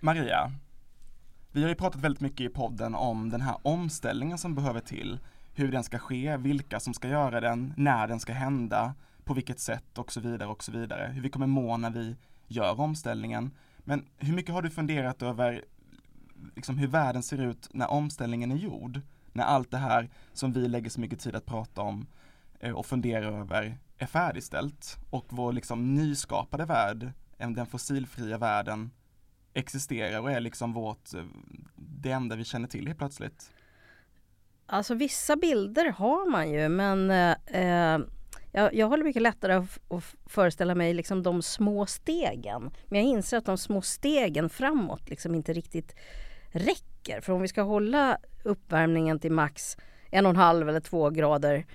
Maria, vi har ju pratat väldigt mycket i podden om den här omställningen som behöver till, hur den ska ske, vilka som ska göra den, när den ska hända, på vilket sätt och så vidare och så vidare. Hur vi kommer må när vi gör omställningen. Men hur mycket har du funderat över liksom hur världen ser ut när omställningen är gjord? När allt det här som vi lägger så mycket tid att prata om eh, och fundera över är färdigställt och vår liksom nyskapade värld, eh, den fossilfria världen existerar och är liksom vårt, eh, det enda vi känner till helt plötsligt. Alltså vissa bilder har man ju men eh, eh jag, jag håller mycket lättare att, att föreställa mig liksom de små stegen. Men jag inser att de små stegen framåt liksom inte riktigt räcker. För om vi ska hålla uppvärmningen till max en och en halv eller två grader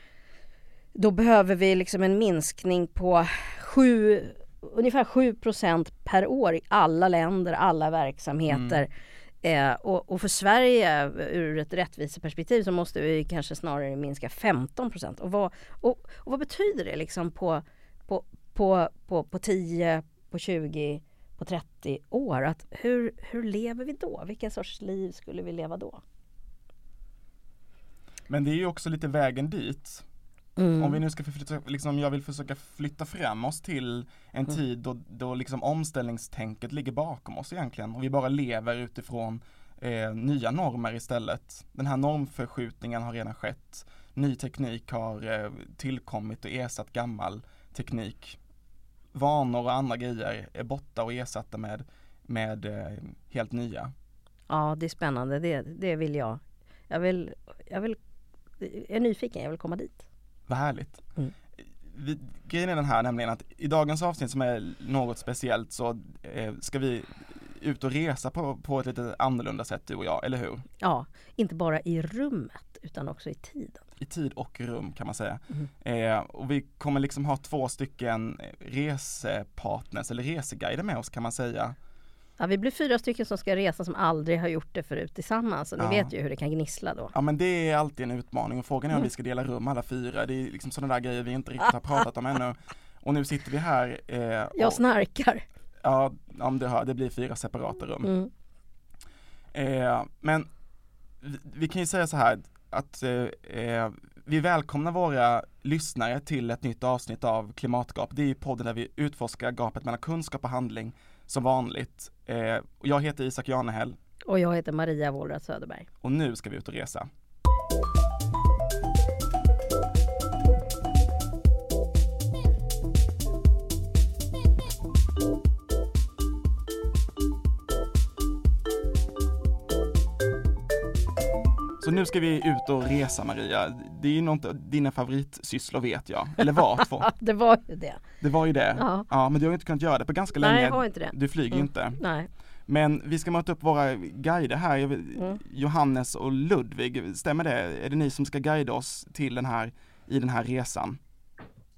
då behöver vi liksom en minskning på sju, ungefär 7% per år i alla länder, alla verksamheter. Mm. Eh, och, och, för Sverige ur ett rättviseperspektiv så måste vi kanske snarare minska 15. Och vad, och, och, vad betyder det liksom på, på, på, på, på 10, på 20, på 30 år? Att hur, hur lever vi då? Vilken sorts liv skulle vi leva då? Men det är ju också lite vägen dit. Mm. Om vi nu ska förflytta, liksom jag vill försöka flytta fram oss till en mm. tid då, då liksom omställningstänket ligger bakom oss egentligen och vi bara lever utifrån eh, nya normer istället. Den här normförskjutningen har redan skett. Ny teknik har eh, tillkommit och ersatt gammal teknik. Vanor och andra grejer är borta och ersatta med, med eh, helt nya. Ja, det är spännande. Det, det vill jag. Jag vill, jag vill, jag är nyfiken, jag vill komma dit. Vad härligt. Mm. Vi, grejen är den här nämligen att i dagens avsnitt som är något speciellt så eh, ska vi ut och resa på, på ett lite annorlunda sätt du och jag, eller hur? Ja, inte bara i rummet utan också i tiden. I tid och rum kan man säga. Mm. Eh, och vi kommer liksom ha två stycken resepartners eller reseguider med oss kan man säga. Ja, vi blir fyra stycken som ska resa som aldrig har gjort det förut tillsammans. Och ni ja. vet ju hur det kan gnissla då. Ja men det är alltid en utmaning och frågan är om mm. vi ska dela rum alla fyra. Det är liksom sådana där grejer vi inte riktigt har pratat om ännu. Och nu sitter vi här. Eh, och, Jag snarkar. Ja, om det, har, det blir fyra separata rum. Mm. Eh, men vi, vi, kan ju säga så här att eh, eh, vi välkomnar våra lyssnare till ett nytt avsnitt av Klimatgap. Det är podden där vi utforskar gapet mellan kunskap och handling som vanligt. Eh, jag heter Isak Janehäll. Och jag heter Maria Wollratz Söderberg. Och nu ska vi ut och resa. Så nu ska vi ut och resa Maria. Det är ju något dina favoritsysslor vet jag. Eller var två. det var ju det. Det var ju det. Ja. ja men du har inte kunnat göra det på ganska länge. Nej, jag har inte det. Du flyger mm. inte. Nej. Men vi ska möta upp våra guider här, mm. Johannes och Ludvig, stämmer det? Är det ni som ska guida oss till den här, i den här resan?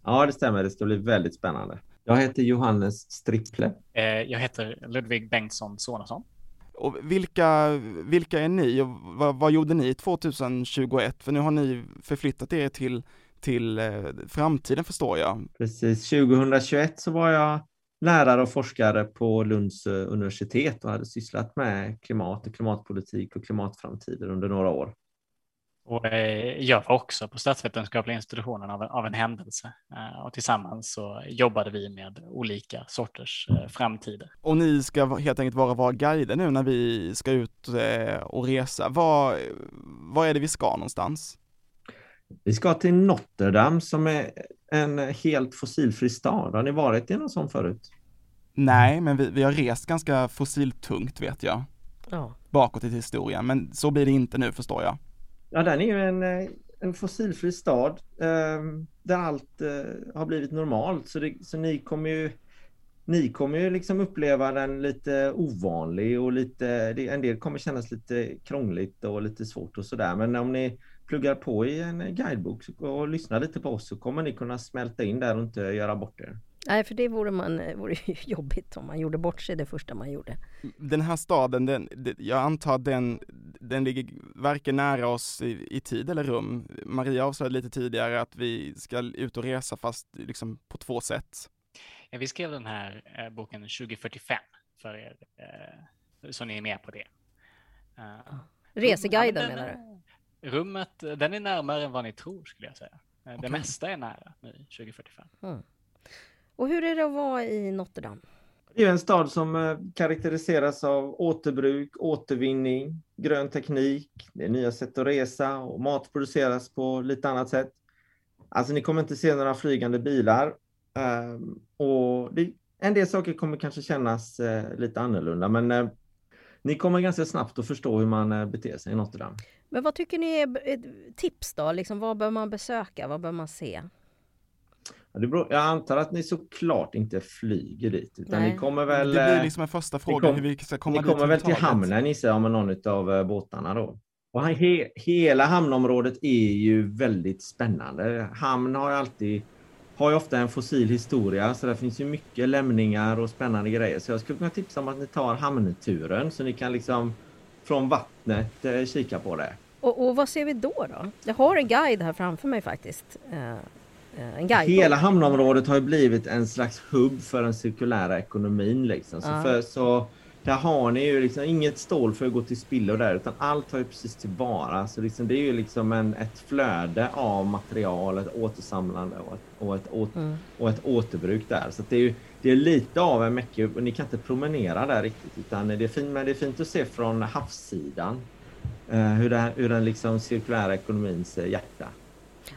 Ja, det stämmer. Det ska bli väldigt spännande. Jag heter Johannes Stripple. Eh, jag heter Ludvig Bengtsson Sonesson. Och vilka, vilka är ni och vad, vad, gjorde ni 2021? För nu har ni förflyttat er till, till eh, framtiden förstår jag. Precis, 2021 så var jag lärare och forskare på Lunds eh, universitet och hade sysslat med klimat och klimatpolitik och klimatframtider under några år. Och eh, jag var också på statsvetenskapliga institutionen av, av en händelse eh, och tillsammans så jobbade vi med olika sorters framtider. Och ni ska helt enkelt vara våra guider nu när vi ska ut och resa. Var, var är det vi ska någonstans? Vi ska till Notre Dame som är en helt fossilfri stad. Har ni varit i någon sån förut? Nej, men vi, vi har rest ganska fossiltungt vet jag. Ja. Bakåt i historien, men så blir det inte nu förstår jag. Ja, den är ju en, eh, en fossilfri stad eh, där allt eh, har blivit normalt. Så, det, så ni kommer ju ni kommer ju liksom uppleva den lite ovanlig och lite, det, en del kommer kännas lite krångligt och lite svårt och sådär. Men om ni pluggar på i en guidebok och lyssnar lite på oss så kommer ni kunna smälta in där och inte göra bort er. Nej, för det vore, man, vore jobbigt om man gjorde bort sig det första man gjorde. Den här staden, den, jag antar den, den ligger varken nära oss i, i tid eller rum. Maria avslöjade lite tidigare att vi ska ut och resa fast liksom på två sätt. Ja, vi skrev den här eh, boken 2045 för er. Eh, så ni är med på det. Uh, Reseguiden ja, menar du? Rummet, den är närmare än vad ni tror skulle jag säga. Det okay. mesta är nära nu 2045. Mm. Och hur är det att vara i Notre Dame? Det är en stad som eh, karaktäriseras av återbruk, återvinning, grön teknik, det är nya sätt att resa och mat produceras på lite annat sätt. Alltså ni kommer inte se några flygande bilar. Ehm, och det, en del saker kommer kanske kännas eh, lite annorlunda men eh, ni kommer ganska snabbt att förstå hur man beter sig i Notre Dame. Men vad tycker ni är tips då? Liksom, vad bör man besöka? Vad bör man se? Det beror, jag antar att ni såklart inte flyger dit. Utan ni kommer väl, det blir liksom en första fråga kom, hur vi ska komma dit. Ni kommer väl till hamnen gissar jag med någon av eh, båtarna då. Och he, hela hamnområdet är ju väldigt spännande. Hamn har ju alltid har ju ofta en fossil historia så det finns ju mycket lämningar och spännande grejer. Så jag skulle kunna tipsa om att ni tar hamnturen så ni kan liksom från vattnet eh, kika på det. Och, och, vad ser vi då då? Jag har en guide här framför mig faktiskt. Eh, Eh, en guide Hela hamnområdet har ju blivit en slags hubb för den cirkulära ekonomin. Liksom. Så, för, så där har ni ju liksom inget stål för att gå till spillo där utan allt har ju precis tillvara. Så liksom, det är ju liksom en, ett flöde av material, ett återsamlande och ett, och ett, åt, mm. och ett återbruk där. Så det är ju det är lite av en mecka och ni kan inte promenera där riktigt utan det är fint, men det är fint att se från havssidan eh, hur, det, hur den liksom cirkulära ekonomins hjärta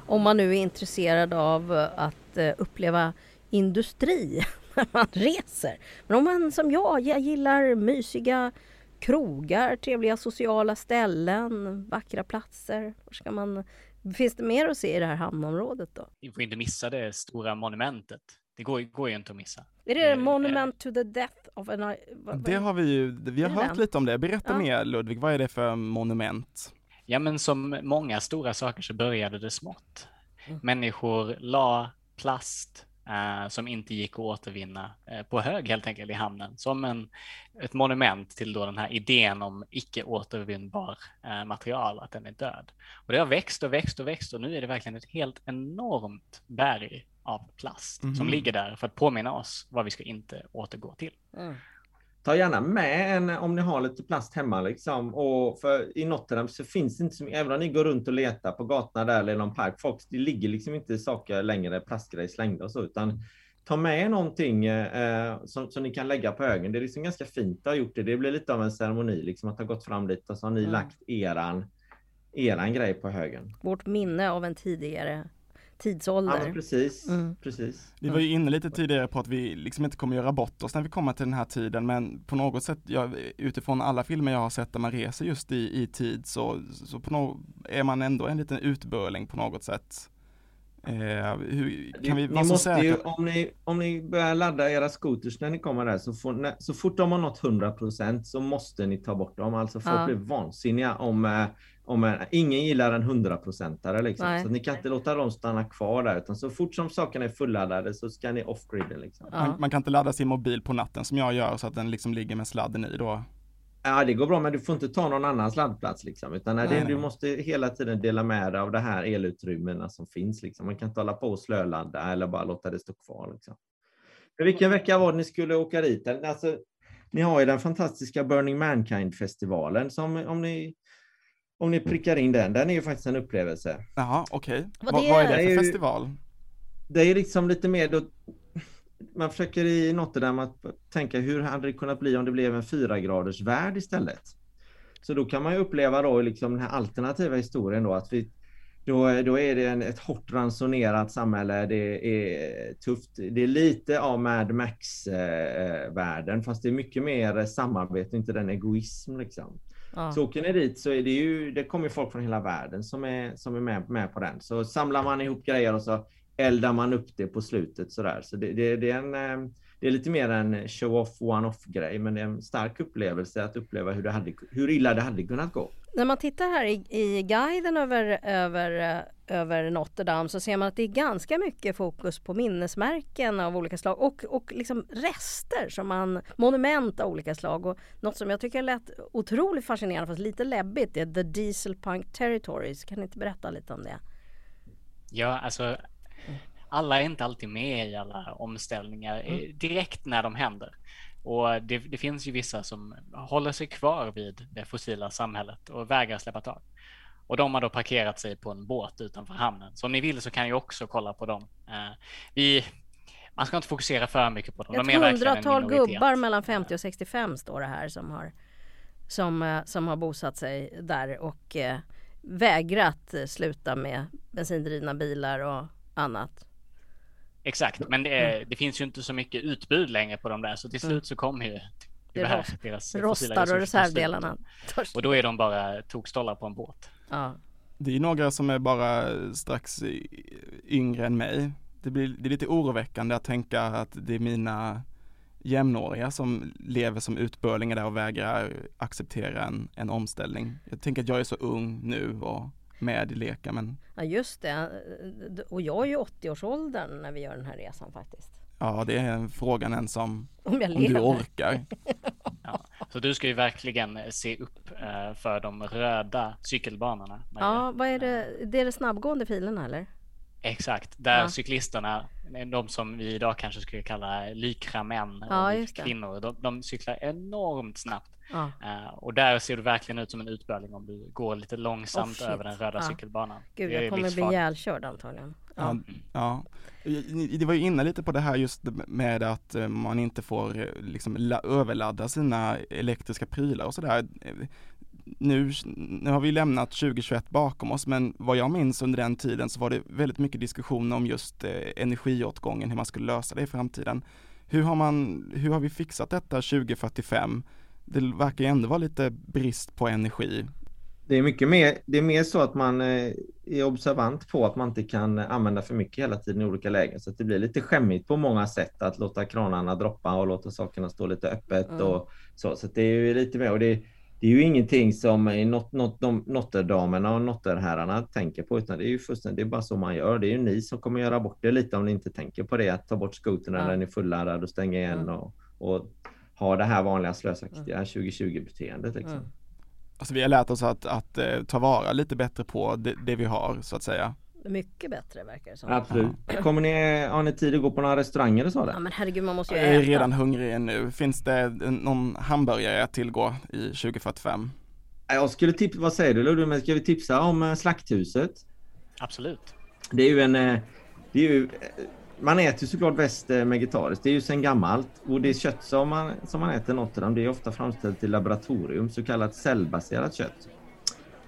om man nu är intresserad av eh, att eh, uppleva industri när man reser. Men om man som jag, jag gillar mysiga krogar, trevliga sociala ställen, vackra platser. Var ska man, finns det mer att se i det här hamnområdet då? Vi får inte missa det stora monumentet. Det går, går ju inte att missa. Är det, det Monument to the Death of an... Det har vi ju, vi har hört den? lite om det. Berätta ja. mer Ludvig, vad är det för monument? Ja, men som många stora saker så började det smått. Mm. Människor la plast eh, som inte gick att återvinna eh, på hög helt enkelt i hamnen som en, ett monument till då den här idén om icke återvinnbar eh, material, att den är död. Och det har växt och växt och växt och nu är det verkligen ett helt enormt berg av plast mm. som ligger där för att påminna oss vad vi ska inte återgå till. Mm ta gärna med en om ni har lite plast hemma liksom. Och för i Dame så finns det inte så mycket, även om ni går runt och letar på gatorna där eller någon park, folk, det ligger liksom inte saker längre, plastgrejer slängda och så, utan ta med någonting eh, som, som ni kan lägga på högen. Det är liksom ganska fint att ha gjort det. Det blir lite av en ceremoni, liksom att ha gått fram dit och så har ni mm. lagt eran, eran grej på högen. Vårt minne av en tidigare tidsålder. Ja, precis, mm. precis. Vi var ju inne lite tidigare på att vi liksom inte kommer göra bort oss när vi kommer till den här tiden men på något sätt, ja, utifrån alla filmer jag har sett där man reser just i, i tid så, så på no är man ändå en liten utbörling på något sätt. Eh, hur, kan vi vara så säkra? Ju, om, ni, om ni börjar ladda era scooters när ni kommer där så, får, när, så fort de har nått 100% så måste ni ta bort dem. Alltså folk ja. blir vansinniga om eh, om en, ingen gillar en hundraprocentare liksom. Så ni kan inte låta dem stanna kvar där utan så fort som sakerna är fulladdade så ska ni off-griden liksom. Ja. Man, man, kan inte ladda sin mobil på natten som jag gör så att den liksom ligger med sladden i då? Ja det går bra men du får inte ta någon annans laddplats liksom utan nej, det, du måste hela tiden dela med dig av det här elutrymmena som finns liksom. Man kan inte hålla på och slöladda eller bara låta det stå kvar liksom. För vilken vecka var det ni skulle åka dit? Alltså, ni har ju den fantastiska Burning Mankind-festivalen som om ni om ni prickar in den, den är ju faktiskt en upplevelse. Jaha, okej. Okay. Vad, vad är det för är festival? Det är liksom lite mer då, man försöker i Notre Dame att tänka hur hade det kunnat bli om det blev en fyra graders värld istället? Så då kan man ju uppleva då liksom den här alternativa historien då att vi då, då är det en, ett hårt ransonerat samhälle. Det är tufft. Det är lite av Mad Max-världen, fast det är mycket mer samarbete, inte den egoism liksom. Ja. Så åker ni dit så är det ju, det kommer folk från hela världen som är, som är med, med på den. Så samlar man ihop grejer och så eldar man upp det på slutet sådär. Så det, det, det är en eh, det är lite mer en show-off, one-off grej, men det är en stark upplevelse att uppleva hur, det hade, hur illa det hade kunnat gå. När man tittar här i, i guiden över, över, över Notre Dame så ser man att det är ganska mycket fokus på minnesmärken av olika slag och, och liksom rester, som man, monument av olika slag. Och något som jag tycker lät otroligt fascinerande fast lite läbbigt är The Diesel Punk Territories. Kan ni inte berätta lite om det? Ja, alltså alla är inte alltid med i alla omställningar mm. direkt när de händer. Och det, det, finns ju vissa som håller sig kvar vid det fossila samhället och vägrar släppa tag. Och de har då parkerat sig på en båt utanför hamnen. Så om ni vill så kan jag också kolla på dem. Eh, vi, man ska inte fokusera för mycket på dem. Ett hundratal gubbar mellan 50 och 65 står det här som har, som, eh, som har bosatt sig där och eh, vägrat sluta med bensindrivna bilar och annat. Exakt, men det, är, mm. det, finns ju inte så mycket utbud längre på de där så till mm. slut så kommer ju det deras rostar och reservdelarna. Och då är de bara tokstollar på en båt. Ja. Det är några som är bara strax yngre än mig. Det, blir, det är lite oroväckande att tänka att det är mina jämnåriga som lever som utbörlingar där och vägrar acceptera en, en omställning. Jag tänker att jag är så ung nu och med i leken men Ja just det, och jag är ju 80-årsåldern när vi gör den här resan faktiskt. Ja det är frågan än som om, om du orkar. ja, så du ska ju verkligen se upp eh, för de röda cykelbanorna. Ja, vad är det? Det är de snabbgående filerna eller? Exakt, där ja. cyklisterna, de som vi idag kanske skulle kalla lykra män ja, och kvinnor, de, de, cyklar enormt snabbt. Ja. Uh, och där ser du verkligen ut som en utbörling om du går lite långsamt oh, över den röda cykelbanan. Gud, jag kommer bli ihjälkörd antagligen. Ja. ja. Det var ju inne lite på det här just med att eh, man inte får eh, liksom överladda sina elektriska prylar och sådär nu, nu har vi lämnat 2021 bakom oss men vad jag minns under den tiden så var det väldigt mycket diskussion om just eh, energiåtgången, hur man skulle lösa det i framtiden. Hur har, man, hur har vi fixat detta 2045? Det verkar ju ändå vara lite brist på energi. Det är mycket mer, det är mer så att man eh, är observant på att man inte kan använda för mycket hela tiden i olika lägen. Så att det blir lite skämmigt på många sätt att låta kranarna droppa och låta sakerna stå lite öppet mm. och så. Så det är ju lite mer och det det är ju ingenting som not, not, de, notterdamerna och notterherrarna tänker på, utan det är ju fullständigt, det är bara så man gör. Det är ju ni som kommer göra bort det lite om ni inte tänker på det, att ta bort skotern ja. när den är fulladdad och stänga igen mm. och, och ha det här vanliga slösaktiga 2020-beteendet. Liksom. Mm. Alltså vi har lärt oss att, att, att eh, ta vara lite bättre på det, det vi har så att säga. Mycket bättre verkar det som. Absolut. Kommer ni, har ni tid att gå på några restauranger och så? Ja men herregud man måste ju äta. Jag är redan hungrig nu. Finns det någon hamburgare att tillgå i 2045? Jag skulle tipsa, vad säger du Ludvig, ska vi tipsa om eh, Slakthuset? Absolut. Det är ju en, eh, det är ju, eh, man äter ju såklart väst vegetariskt, det är ju sedan gammalt. Och det kött som man, som man äter dem, det är ofta framställt i laboratorium, så kallat cellbaserat kött.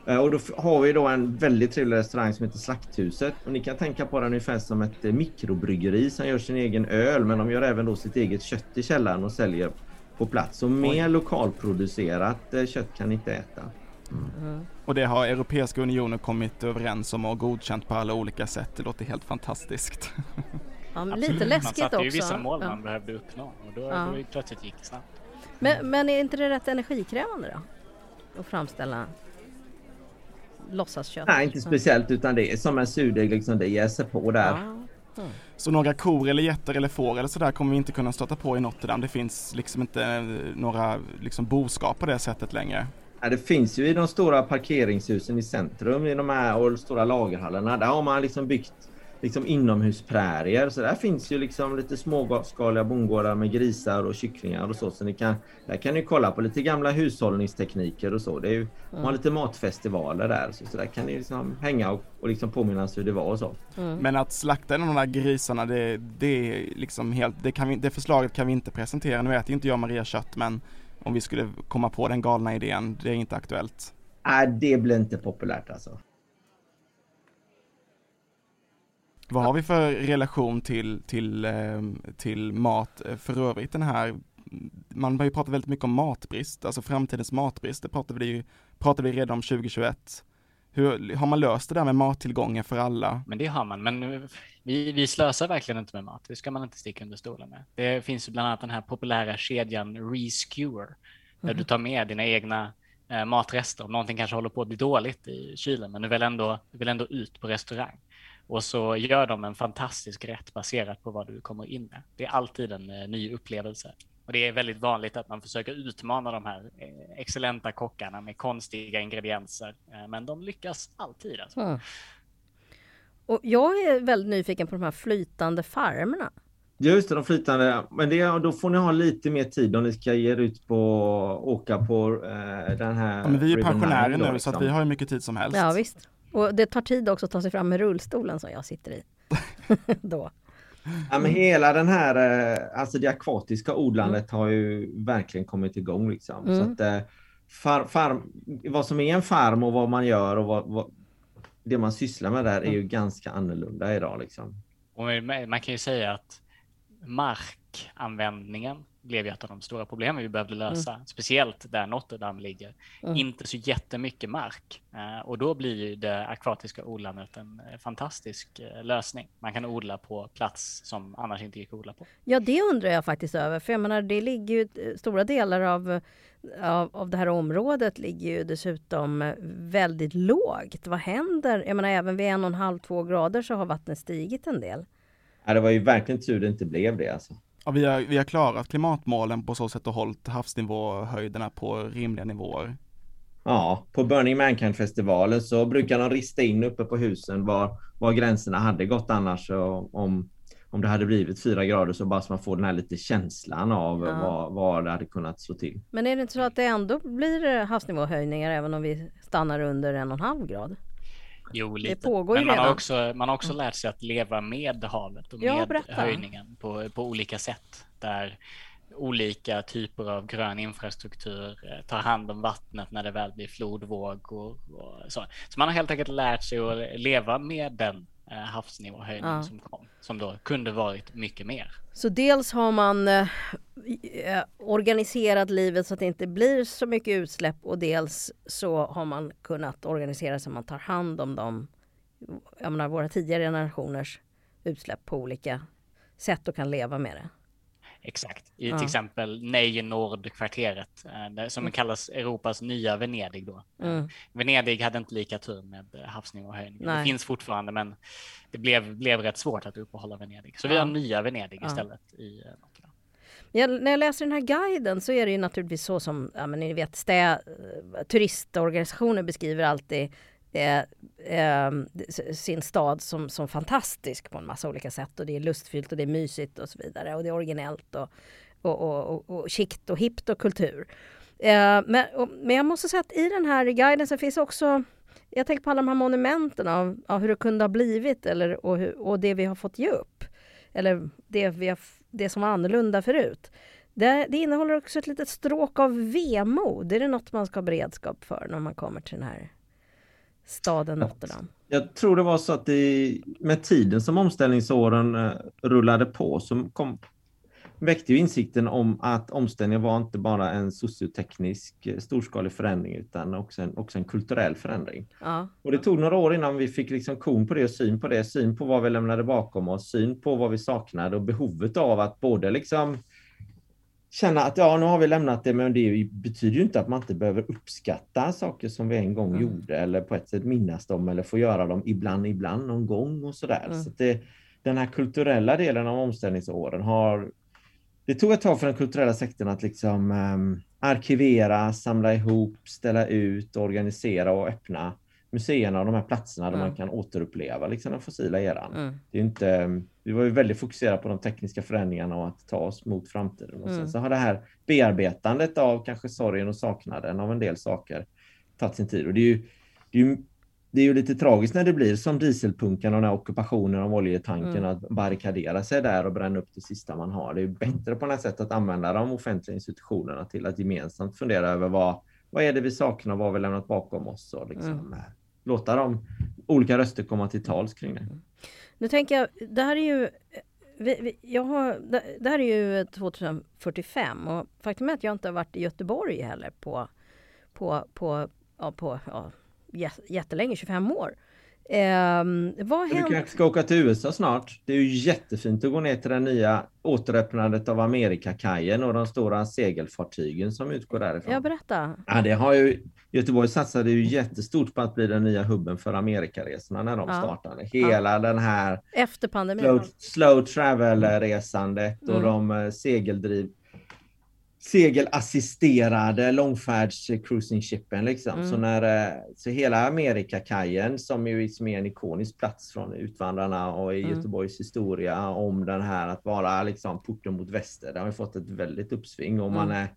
Eh, och då har vi då en väldigt trevlig restaurang som heter Slakthuset. Och ni kan tänka på den ungefär som ett eh, mikrobryggeri som gör sin egen öl men de gör även då sitt eget kött i källaren och säljer på plats. Så mer lokalproducerat eh, kött kan ni inte äta. Mm. Och det har Europeiska unionen kommit överens om och godkänt på alla olika sätt. Det låter helt fantastiskt. Ja, lite läskigt också. Man satte ju vissa mål ja. man behövde uppnå och då, ja. då plötsligt gick det snabbt. Men, men är inte det rätt energikrävande då? Att framställa låtsaskött? Nej, inte speciellt utan det är som en surdeg liksom, det jäser på där. Ja. Mm. Så några kor eller getter eller får eller sådär kommer vi inte kunna stöta på i Notre Dame. Det finns liksom inte eh, några liksom boskap på det sättet längre. Ja, det finns ju i de stora parkeringshusen i centrum i de här och de stora lagerhallarna. Där har man liksom byggt liksom inomhusprärier. Så där finns ju liksom lite småskaliga bondgårdar med grisar och kycklingar och så. Så ni kan, där kan ni kolla på lite gamla hushållningstekniker och så. Det är ju, mm. Man har lite matfestivaler där. Så, så där kan ni liksom hänga och, och liksom påminnas hur det var och så. Mm. Men att slakta de där grisarna, det, det är liksom helt, det, kan vi, det förslaget kan vi inte presentera. Nu äter inte jag Maria kött men om vi skulle komma på den galna idén, det är inte aktuellt. Nej, det blir inte populärt alltså. Vad har vi för relation till, till, ehm, till mat för övrigt den här man har ju pratat väldigt mycket om matbrist, alltså framtidens matbrist, det pratade vi, pratade vi redan om 2021. Hur, har man löst det där med mattillgången för alla? Men det har man, men vi, vi slösar verkligen inte med mat. Det ska man inte sticka under stolen med. Det finns bland annat den här populära kedjan Reskewer, där mm. du tar med dina egna eh, matrester. Om någonting kanske håller på att bli dåligt i kylen, men du vill ändå, du vill ändå ut på restaurang. Och så gör de en fantastisk rätt baserat på vad du kommer in med. Det är alltid en eh, ny upplevelse. Och det är väldigt vanligt att man försöker utmana de här eh, excellenta kockarna med konstiga ingredienser. Eh, men de lyckas alltid. Alltså. Mm. Och jag är väldigt nyfiken på de här flytande farmerna. Just det, de flytande. Men det, då får ni ha lite mer tid om ni ska ge er ut på åka på eh, den här. Ja, men vi är pensionärer nu så liksom. att vi har ju mycket tid som helst. Ja visst. Och det tar tid också att ta sig fram med rullstolen som jag sitter i. Då. Ja, men hela den här, eh, alltså det akvatiska odlandet har ju verkligen kommit igång liksom. Så Mm. att eh, far, farm, vad som är en farm och vad man gör och vad, vad det man sysslar med där är ju ganska annorlunda idag liksom. Och man kan ju säga att markanvändningen blev ju ett av de stora problemen vi behövde lösa, speciellt där Notre Dame ligger. Mm. Inte så jättemycket mark eh, och då blir ju det akvatiska odlandet en eh, fantastisk eh, lösning. Man kan odla på plats som annars inte gick att odla på. Ja, det undrar jag faktiskt över. För jag menar, det ligger ju, stora delar av, av, av det här området ligger ju dessutom väldigt lågt. Vad händer? Jag menar, även vid en och en halv, två grader så har vattnet stigit en del. Ja, det var ju verkligen tur det inte blev det alltså. Ja, vi, har, vi har klarat klimatmålen på så sätt och hållit havsnivåhöjderna på rimliga nivåer. Ja, på Burning Mankind-festivalen så brukar de rista in uppe på husen var, var gränserna hade gått annars. Och om, om det hade blivit fyra grader så bara så man får den här lite känslan av Ja. vad, vad det hade kunnat slå till. Men är det inte så att det ändå blir eh, havsnivåhöjningar även om vi stannar under en och en halv grad? Jo, lite. pågår ju Men man har, redan. också, man har också lärt sig att leva med havet och Ja, med berätta. höjningen på, på olika sätt. Där olika typer av grön infrastruktur eh, tar hand om vattnet när det väl blir flodvågor och så. Så man har helt enkelt lärt sig att leva med den eh, havsnivåhöjning Ja. som kom, som då kunde varit mycket mer. Så dels har man eh, organiserat livet så att det inte blir så mycket utsläpp och dels så har man kunnat organisera så att man tar hand om dem, jag menar våra tidigare generationers utsläpp på olika sätt och kan leva med det. Exakt. I Ja. till exempel Nej Nord-kvarteret eh, som kallas Europas nya Venedig då. Mm. Venedig hade inte lika tur med eh, havsnivåhöjningen. Det finns fortfarande, men det blev, blev rätt svårt att uppehålla Venedig. Så vi Ja. har nya Venedig Ja. istället i eh, Dame. Jag, när jag läser den här guiden så är det ju naturligtvis så som ja, men ni vet, stä, eh, turistorganisationer beskriver alltid eh, eh, sin stad som, som fantastisk på en massa olika sätt och det är lustfyllt och det är mysigt och så vidare och det är originellt och, och, och, och, och chict och hippt och kultur. Eh, men, och, men jag måste säga att i den här guiden så finns också jag tänker på alla de här monumenten av, av hur det kunde ha blivit eller, och, hur, och det vi har fått ge upp. Eller det, vi har, det som var annorlunda förut. Det, det innehåller också ett litet stråk av vemod. Är det något man ska ha beredskap för när man kommer till den här staden Notre Dame? Jag tror det var så att det, med tiden som omställningsåren eh, rullade på så kom, väckte ju insikten om att omställningen var inte bara en socioteknisk eh, storskalig förändring utan också en, också en kulturell förändring. Ja, Och det tog några år innan vi fick liksom kon på det och syn på det, syn på vad vi lämnade bakom oss, syn på vad vi saknade och behovet av att både liksom känna att ja, nu har vi lämnat det, men det betyder ju inte att man inte behöver uppskatta saker som vi en gång Mm. gjorde eller på ett sätt minnas dem eller få göra dem ibland, ibland, någon gång och sådär. Mm. Så det, den här kulturella delen av omställningsåren har det tog ett tag för den kulturella sektorn att liksom ehm, arkivera, samla ihop, ställa ut, organisera och öppna museerna och de här platserna där Mm. man kan återuppleva liksom den fossila eran. mm, Det är inte, vi var ju väldigt fokuserade på de tekniska förändringarna och att ta oss mot framtiden. Och Mm. sen så har det här bearbetandet av kanske sorgen och saknaden av en del saker tagit sin tid. Och det är ju, det är ju, det är ju lite tragiskt när det blir som dieselpunkan och den här ockupationen av oljetanken, Mm. att barrikadera sig där och bränna upp det sista man har. Det är bättre på något sätt att använda de offentliga institutionerna till att gemensamt fundera över vad, vad är det vi saknar, vad har vi lämnat bakom oss och liksom, Mm. låta de olika röster komma till tals kring det. Nu tänker jag, det här är ju vi, vi, jag har, det, det här är ju 2045 och faktum är att jag inte har varit i Göteborg heller på, på, på, ja, på ja, jättelänge, 25 år. Ehm, vad Du händer? kanske ska åka till USA snart. Det är ju jättefint att gå ner till den nya återöppnandet av Amerikakajen och de stora segelfartygen som utgår därifrån. Ja, berätta. Ja, det har ju, Göteborg satsade ju jättestort på att bli den nya hubben för Amerikaresorna när de Ja. startade. Hela den här Efter pandemin. slow, slow travel-resandet och Mm. de eh, segeldriv... segelassisterade långfärds cruising shipen liksom. Mm. Så när eh, så hela Amerikakajen som ju är en ikonisk plats från Utvandrarna och i Mm. Göteborgs historia om den här att vara liksom porten mot väster. Det har ju fått ett väldigt uppsving och man Mm. är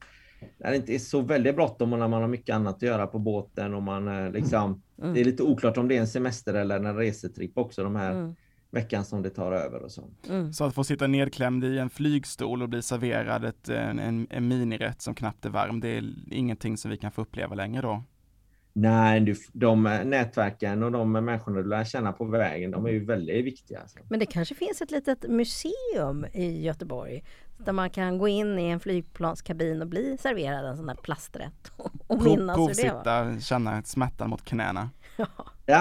när det inte är så väldigt bråttom och när man har mycket annat att göra på båten och man liksom Mm. Det är lite oklart om det är en semester eller en resetripp också de här Mm. Veckan som det tar över och så. Mm. Så att få sitta nedklämd i en flygstol och bli serverad ett, en, en, en minirätt som knappt är varm, det är ingenting som vi kan få uppleva längre då. Nej, du, de nätverken och de människorna du lär känna på vägen, de är ju väldigt viktiga. Alltså. Men det kanske finns ett litet museum i Göteborg där man kan gå in i en flygplanskabin och bli serverad en sån där plasträtt och minnas hur det var. provsitta, känna smärtan mot knäna. Ja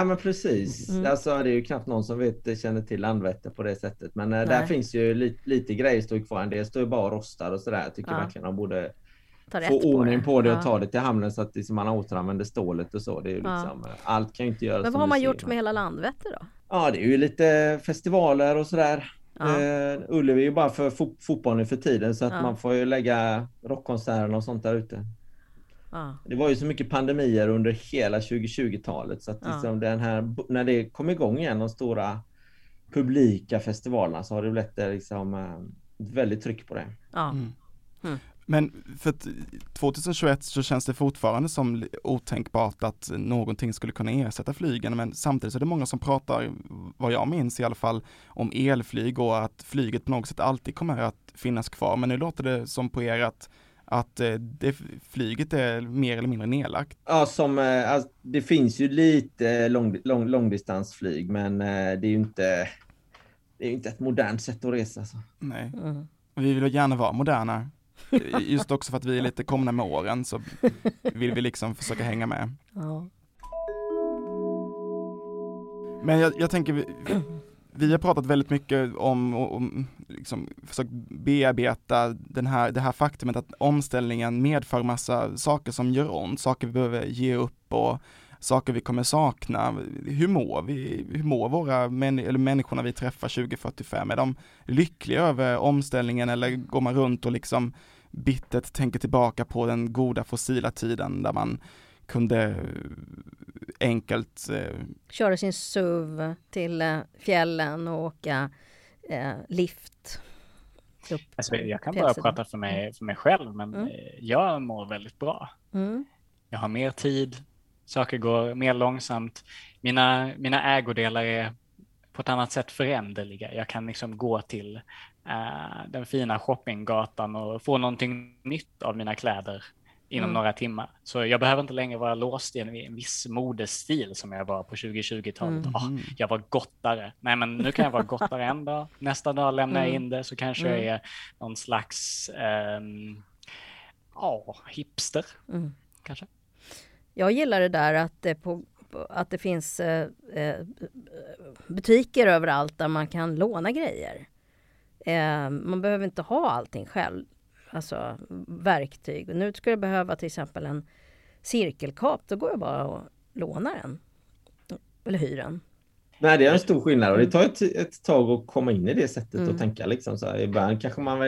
men precis. Mm. Alltså, det är ju knappt någon som vet, känner till Landvetter på det sättet. Men eh, där Nej. finns ju lite, lite grejer står kvar. En del står ju bara och rostar och sådär. Jag tycker Ja. verkligen de borde få ordning på det och Ja. ta det till hamnen så att liksom man återanvänder stålet och så. Det är ju Ja. liksom, eh, Allt kan ju inte göras Men vad har man gjort med hela Landvetter då? Ja, det är ju lite festivaler och sådär. Ja. Eh, Ullevi är ju bara för fo- fotbollen för tiden så att Ja. man får ju lägga rockkonserter och sånt där ute. Ja. Det var ju så mycket pandemier under hela 2020-talet så att Ja. liksom den här, när det kom igång igen, de stora publika festivalerna så har det blivit liksom eh, ett väldigt tryck på det. Ja. Mm. Mm. Men för att 2021 så känns det fortfarande som otänkbart att någonting skulle kunna ersätta flygen, men samtidigt så är det många som pratar, vad jag minns i alla fall, om elflyg och att flyget på något sätt alltid kommer att finnas kvar. Men nu låter det som på er att, att eh, det, flyget är mer eller mindre nedlagt. Ja, som, eh, alltså, det finns ju lite lång, lång, långdistansflyg men eh, det är ju inte det är ju inte ett modernt sätt att resa. Så. Nej, Mm. vi vill gärna vara moderna. Just också för att vi är lite komna med åren så vill vi liksom försöka hänga med. Ja. Men jag, jag tänker, vi, vi har pratat väldigt mycket om, och, och liksom, försökt bearbeta den här, det här faktumet att omställningen medför massa saker som gör ont, saker vi behöver ge upp och saker vi kommer sakna. Hur mår vi? Hur mår våra män, eller människorna vi träffar 2045? Är de lyckliga över omställningen eller går man runt och liksom bittert tänker tillbaka på den goda fossila tiden där man kunde enkelt eh, Köra sin SUV till eh, fjällen och åka eh, lift. Upp. Alltså, jag kan bara prata för mig, för mig själv, men Mm. eh, jag mår väldigt bra. Mm. Jag har mer tid, saker går mer långsamt. Mina, mina ägodelar är på ett annat sätt föränderliga. Jag kan liksom gå till eh, den fina shoppinggatan och få någonting nytt av mina kläder inom Mm. några timmar. Så jag behöver inte längre vara låst i en, en viss modestil som jag var på 2020-talet. Mm. Ah, jag var gottare. Nej, men nu kan jag vara gottare en dag. Nästa dag lämnar jag Mm. in det så kanske Mm. jag är någon slags ehm, ja, hipster Mm. kanske. Jag gillar det där att det, på, på- att det finns eh, eh, butiker överallt där man kan låna grejer. Eh, man behöver inte ha allting själv, alltså verktyg. Och nu skulle jag behöva till exempel en cirkelkap, då går jag bara och lånar den. Eller hyr den. Nej, det är en stor skillnad och det tar ett, ett tag att komma in i det sättet Mm. och tänka liksom så här. Ibland kanske man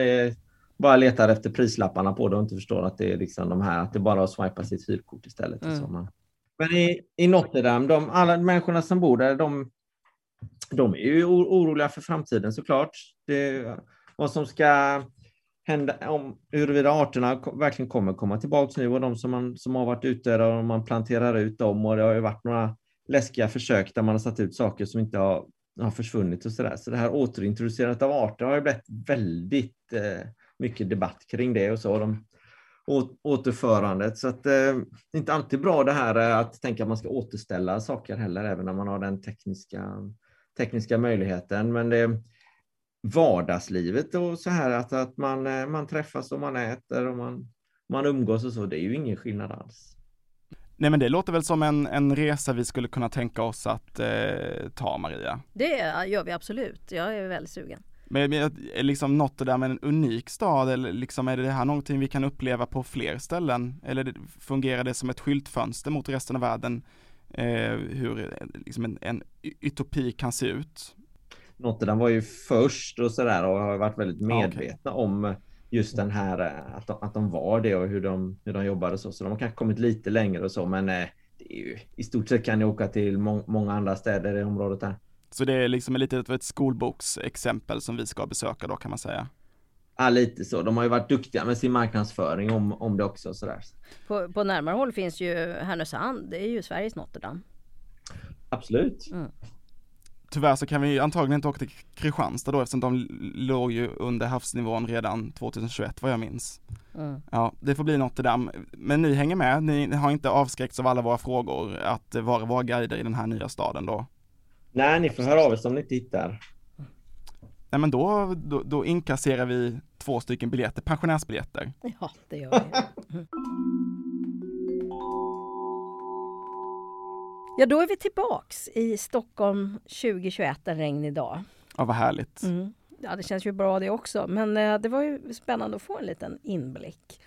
bara letar efter prislapparna på det och inte förstår att det är liksom de här, att det bara är att swipa sitt hyrkort istället. och Mm. Så man. Men i, i Notre Dame, de, alla människorna som bor där, de, de är ju oroliga för framtiden såklart. Det, vad som ska hända, om huruvida arterna verkligen kommer komma tillbaka nu och de som, man, som har varit ute där och man planterar ut dem och det har ju varit några läskiga försök där man har satt ut saker som inte har, har försvunnit och sådär. Så det här återintroducerandet av arter har ju blivit väldigt eh, mycket debatt kring det och så. De, å, återförandet. Så att, eh, det är inte alltid bra det här eh, att tänka att man ska återställa saker heller, även när man har den tekniska, tekniska möjligheten. Men det, vardagslivet och så här att, att man, eh, man träffas och man äter och man, man umgås och så, det är ju ingen skillnad alls. Nej men det låter väl som en, en resa vi skulle kunna tänka oss att eh, ta Maria. Det gör vi absolut. Jag är väldigt sugen. Men men är liksom Notre Dame en unik stad eller liksom är det här någonting vi kan uppleva på fler ställen? Eller det- fungerar det som ett skyltfönster mot resten av världen? Eh, hur eh, liksom en, en utopi kan se ut? Notre Dame var ju först och sådär och har varit väldigt medvetna om just den här eh, att de, att de var det och hur de, hur de jobbade så. Så de har kanske kommit lite längre och så, men eh, det är ju, i stort sett kan ni åka till må, många andra städer i området här. Så det är liksom lite ett skolboksexempel som vi ska besöka då kan man säga? Ja, lite så. De har ju varit duktiga med sin marknadsföring om, om det också. Sådär. På, på närmare håll finns ju Härnösand, det är ju Sveriges Notre Dame. Absolut. Mm. Tyvärr så kan vi antagligen inte åka till Kristianstad då eftersom de låg ju under havsnivån redan 2021 vad jag minns. Mm. Ja, det får bli Notre Dame. Men ni hänger med, ni har inte avskräckts av alla våra frågor att vara våra guider i den här nya staden då? Nej, ni får höra av er om ni inte hittar. Nej men då, då, då inkasserar vi två stycken biljetter, pensionärsbiljetter. Ja, det gör vi. Ja, då är vi tillbaks i Stockholm 2021 en regnig dag. Ja, vad härligt. Mm. Ja, det känns ju bra det också. Men eh, det var ju spännande att få en liten inblick.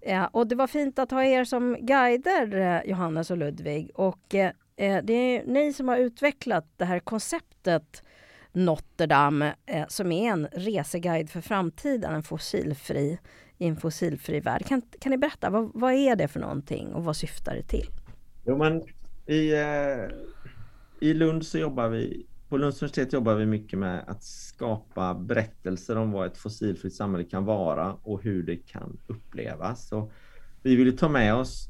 Ja, och det var fint att ha er som guider, eh, Johannes och Ludvig. Och eh, eh, det är ni som har utvecklat det här konceptet Notre Dame, eh, som är en reseguide för framtiden, en fossilfri, i en fossilfri värld. Kan, kan ni berätta, vad, vad är det för någonting och vad syftar det till? Jo, men i, eh, I Lund så jobbar vi, på Lunds universitet jobbar vi mycket med att skapa berättelser om vad ett fossilfritt samhälle kan vara och hur det kan upplevas. Så vi vill ta med oss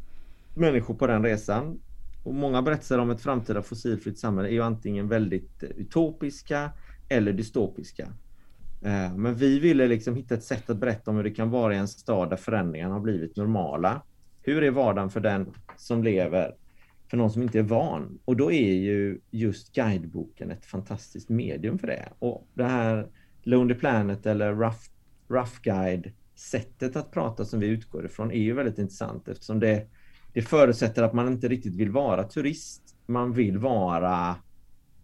människor på den resan. Och många berättelser om ett framtida fossilfritt samhälle är ju antingen väldigt eh, utopiska eller dystopiska. Eh, men vi ville liksom hitta ett sätt att berätta om hur det kan vara i en stad där förändringarna har blivit normala. Hur är vardagen för den som lever för någon som inte är van. Och då är ju just guideboken ett fantastiskt medium för det. Och det här Lonely Planet eller Rough, rough Guide sättet att prata som vi utgår ifrån är ju väldigt intressant eftersom det, det förutsätter att man inte riktigt vill vara turist. Man vill vara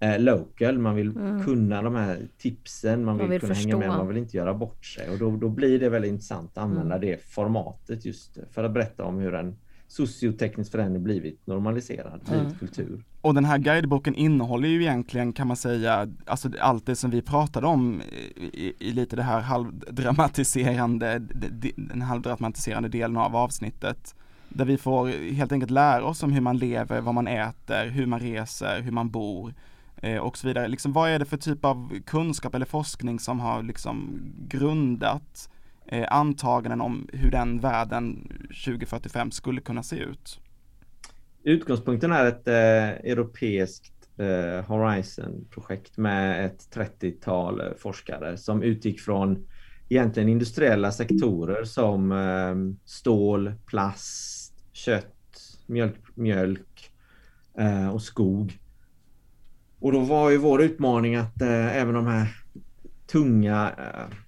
eh, local, man vill mm. kunna de här tipsen, man vill, man vill kunna förstå. hänga med, man vill inte göra bort sig. Och då, då blir det väldigt intressant att använda mm. det formatet just för att berätta om hur en socioteknisk förändring blivit normaliserad, blivit mm. kultur. Och den här guideboken innehåller ju egentligen kan man säga, alltså allt det som vi pratade om i, i lite det här halvdramatiserande, den halvdramatiserande delen av avsnittet. Där vi får helt enkelt lära oss om hur man lever, vad man äter, hur man reser, hur man bor eh, och så vidare. Liksom, vad är det för typ av kunskap eller forskning som har liksom grundat eh, antaganden om hur den världen 2045 skulle kunna se ut? Utgångspunkten är ett eh, europeiskt eh, Horizon-projekt med ett 30-tal eh, forskare som utgick från egentligen industriella sektorer som eh, stål, plast, kött, mjölk, mjölk eh, och skog. Och då var ju vår utmaning att eh, även de här tunga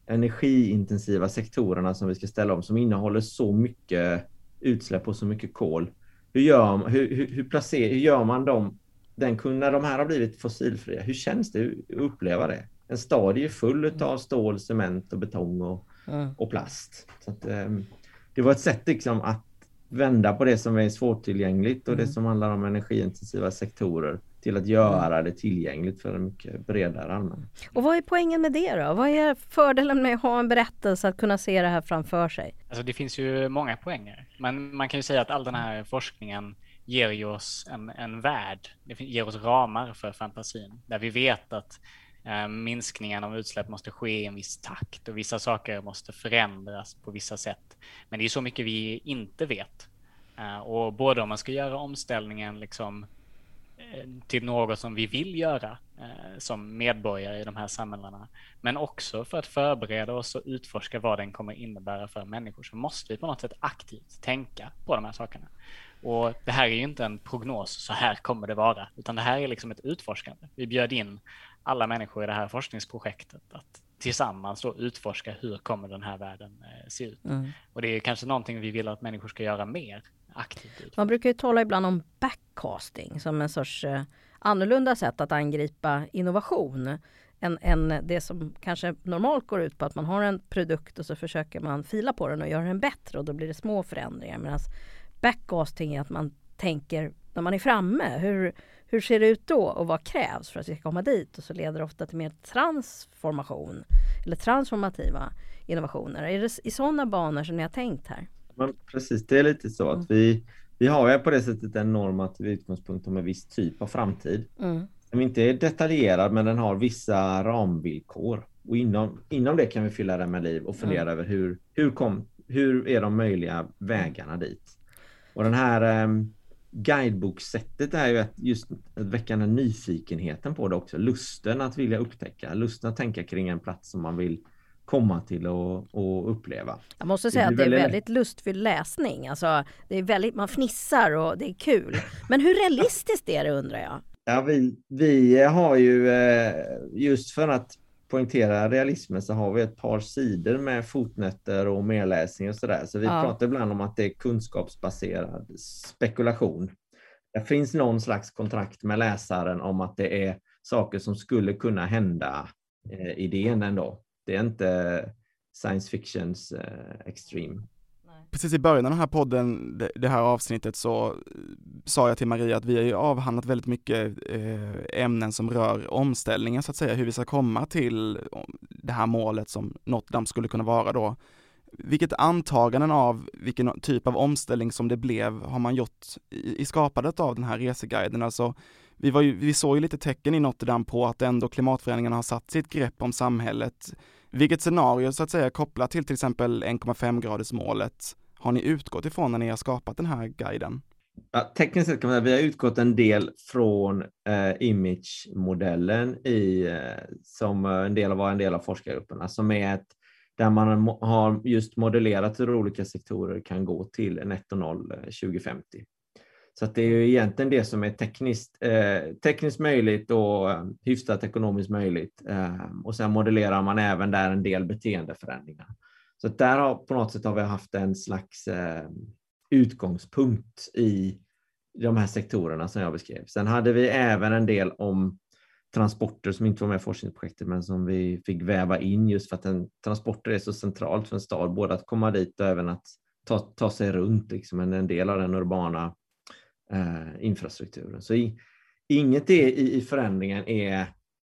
energiintensiva sektorerna som vi ska ställa om som innehåller så mycket utsläpp och så mycket kol. Hur gör, hur, hur, hur, placer, hur gör man dem den, när de här har blivit fossilfria? Hur känns det att uppleva det? En stad är ju full mm. av stål, cement och betong och, mm. och plast. Så att, um, det var ett sätt liksom att vända på det som är svårtillgängligt och mm. det som handlar om energiintensiva sektorer till att göra det tillgängligt för en mycket bredare allmänhet. Och vad är poängen med det då? Vad är fördelen med att ha en berättelse, att kunna se det här framför sig? Alltså det finns ju många poänger. Men man kan ju säga att all den här forskningen ger ju oss en, en värld, det ger oss ramar för fantasin, där vi vet att eh, minskningen av utsläpp måste ske i en viss takt och vissa saker måste förändras på vissa sätt. Men det är så mycket vi inte vet. Eh, och både om man ska göra omställningen liksom till något som vi vill göra eh, som medborgare i de här samhällena. Men också för att förbereda oss och utforska vad den kommer innebära för människor så måste vi på något sätt aktivt tänka på de här sakerna. Och det här är ju inte en prognos, så här kommer det vara, utan det här är liksom ett utforskande. Vi bjöd in alla människor i det här forskningsprojektet att tillsammans då utforska hur kommer den här världen eh, se ut. Mm. Och det är kanske någonting vi vill att människor ska göra mer aktivt. Man brukar ju tala ibland om backcasting som en sorts eh, annorlunda sätt att angripa innovation än, än det som kanske normalt går ut på att man har en produkt och så försöker man fila på den och göra den bättre och då blir det små förändringar. Medan backcasting är att man tänker när man är framme, hur, hur ser det ut då och vad krävs för att vi ska komma dit? Och så leder det ofta till mer transformation eller transformativa innovationer. Är det i sådana banor som ni har tänkt här? Men precis, det är lite så att mm. vi, vi har ju på det sättet en normativ utgångspunkt om en viss typ av framtid. Mm. Som inte är detaljerad men den har vissa ramvillkor. Och inom, inom det kan vi fylla den med liv och fundera mm. över hur, hur, kom, hur är de möjliga vägarna dit? Och den här um, guideboksättet är ju att just att väcka den nyfikenheten på det också. Lusten att vilja upptäcka, lusten att tänka kring en plats som man vill komma till och, och uppleva. Jag måste säga det att det är väldigt, väldigt lustfylld läsning. Alltså, det är väldigt, man fnissar och det är kul. Men hur realistiskt är det undrar jag? Ja, vi, vi har ju eh, just för att poängtera realismen så har vi ett par sidor med fotnötter och merläsning och sådär. Så vi ja. pratar ibland om att det är kunskapsbaserad spekulation. Det finns någon slags kontrakt med läsaren om att det är saker som skulle kunna hända eh, idén ändå. Det är inte science fictions eh, extreme. Precis i början av den här podden, det här avsnittet, så eh, sa jag till Maria att vi har ju avhandlat väldigt mycket eh, ämnen som rör omställningen så att säga, hur vi ska komma till det här målet som Notre Dame skulle kunna vara då. Vilket antaganden av vilken typ av omställning som det blev har man gjort i, i skapandet av den här reseguiden? Alltså, vi, var ju, vi såg ju lite tecken i Notre Dame på att ändå klimatförändringarna har satt sitt grepp om samhället. Vilket scenario så att säga kopplat till till exempel 1,5 graders målet har ni utgått ifrån när ni har skapat den här guiden? Ja, tekniskt sett kan man säga att vi har utgått en del från eh, image-modellen i, eh, som eh, en del av, var en del av forskargrupperna, som är ett, där man har just modellerat hur olika sektorer kan gå till netto noll 2050. Så att det är ju egentligen det som är tekniskt, eh, tekniskt möjligt och eh, hyfsat ekonomiskt möjligt. Eh, och sen modellerar man även där en del beteendeförändringar. Så där har på något sätt har vi haft en slags eh, utgångspunkt i de här sektorerna som jag beskrev. Sen hade vi även en del om transporter som inte var med i forskningsprojektet men som vi fick väva in just för att en, transporter är så centralt för en stad, både att komma dit och även att ta, ta sig runt, liksom, en del av den urbana eh, infrastrukturen. Så i, inget i, i förändringen är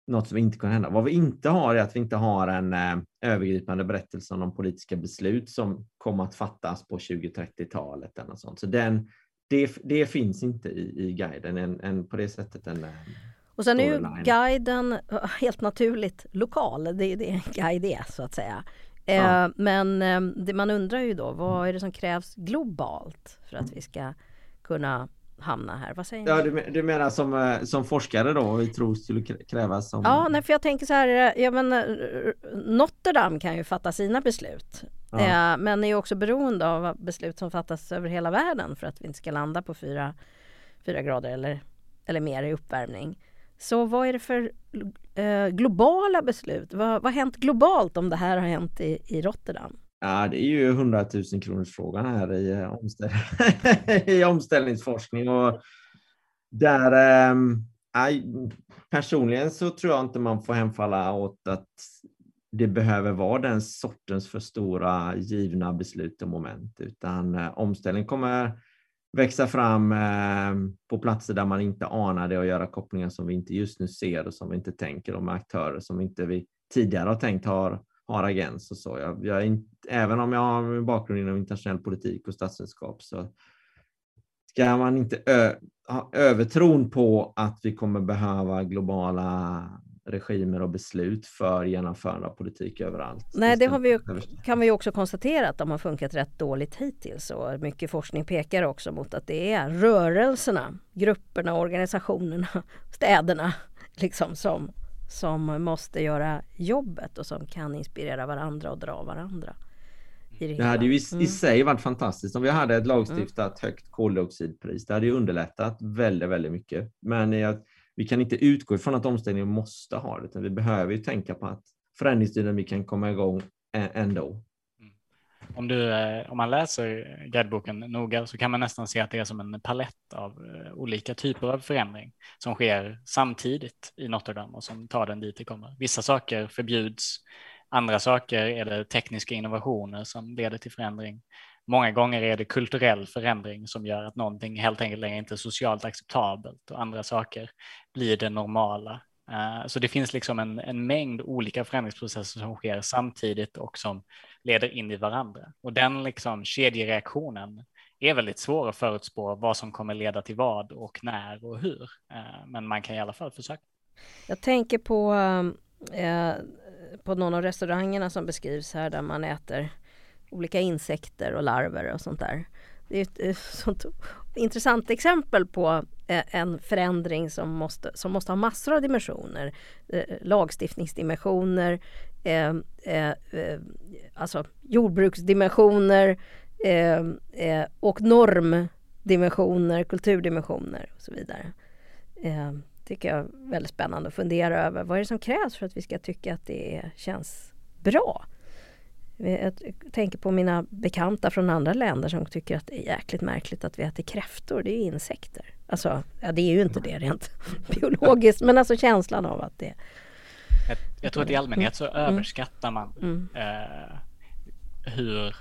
något som inte kan hända. Vad vi inte har är att vi inte har en eh, övergripande berättelse om de politiska beslut som kommer att fattas på 2030-talet. Eller sånt. Så den, det, det finns inte i, i guiden en, en, på det sättet. En, eh, och sen är ju guiden eh, helt naturligt lokal. Det, det är en guide är så att säga. Ja. Eh, men eh, det man undrar ju då, vad är det som krävs globalt för att vi ska kunna hamna här. Vad säger ja, ni? Du, menar som, eh, som forskare då, vi tror skulle krävas? Som... Ja, nej, för jag tänker så här, eh, ja, men, eh, Notre Dame kan ju fatta sina beslut. Ja. Men är också beroende av beslut som fattas över hela världen för att vi inte ska landa på fyra, fyra grader eller, eller mer i uppvärmning. Så vad är det för eh, globala beslut? Vad, vad har hänt globalt om det här har hänt i, i Rotterdam? Ja, det är ju 100 000 kronors frågan här i, eh, omställ i omställningsforskning. Och där, eh, personligen så tror jag inte man får hemfalla åt att det behöver vara den sortens för stora givna beslut och moment, utan eh, omställning kommer växa fram eh, på platser där man inte anar det och göra kopplingar som vi inte just nu ser och som vi inte tänker och med aktörer som inte vi tidigare har tänkt har har agens och så. Jag, jag även om jag har en bakgrund inom internationell politik och statsvetenskap så ska man inte ö, ha övertron på att vi kommer behöva globala regimer och beslut för genomförande av politik överallt. Nej, det har vi, kan vi också konstatera att de har funkat rätt dåligt hittills och mycket forskning pekar också mot att det är rörelserna, grupperna, organisationerna, städerna liksom som som måste göra jobbet och som kan inspirera varandra och dra varandra. det, det hade ju i, mm. i, sig varit fantastiskt om vi hade ett lagstiftat mm. högt koldioxidpris. Det hade ju underlättat väldigt, väldigt mycket. Men jag, vi kan inte utgå ifrån att omställningen måste ha det, utan vi behöver ju tänka på att förändringsdynamik kan komma igång ändå om, du, eh, om man läser guideboken noga så kan man nästan se att det är som en palett av eh, olika typer av förändring som sker samtidigt i Notre Dame och som tar den dit det kommer. Vissa saker förbjuds, andra saker är det tekniska innovationer som leder till förändring. Många gånger är det kulturell förändring som gör att någonting helt enkelt längre inte är socialt acceptabelt och andra saker blir det normala eh, så det finns liksom en, en mängd olika förändringsprocesser som sker samtidigt och som leder in i varandra. Och den liksom kedjereaktionen är väldigt svår att förutspå vad som kommer leda till vad och när och hur. Eh, men man kan i alla fall försöka. Jag tänker på, eh, på någon av restaurangerna som beskrivs här där man äter olika insekter och larver och sånt där. Det är ett eh, sånt intressant exempel på eh, en förändring som måste, som måste ha massor av dimensioner. Eh, lagstiftningsdimensioner, eh, eh, eh, alltså jordbruksdimensioner och normdimensioner, kulturdimensioner och så vidare. tycker jag är väldigt spännande att fundera över. Vad är det som krävs för att vi ska tycka att det känns bra? Jag tänker på mina bekanta från andra länder som tycker att det är jäkligt märkligt att vi äter kräftor. Det är ju insekter. Alltså, ja, det är ju inte det rent biologiskt, men alltså känslan av att det... Jag, jag tror att i allmänhet så mm. överskattar man mm. eh, hur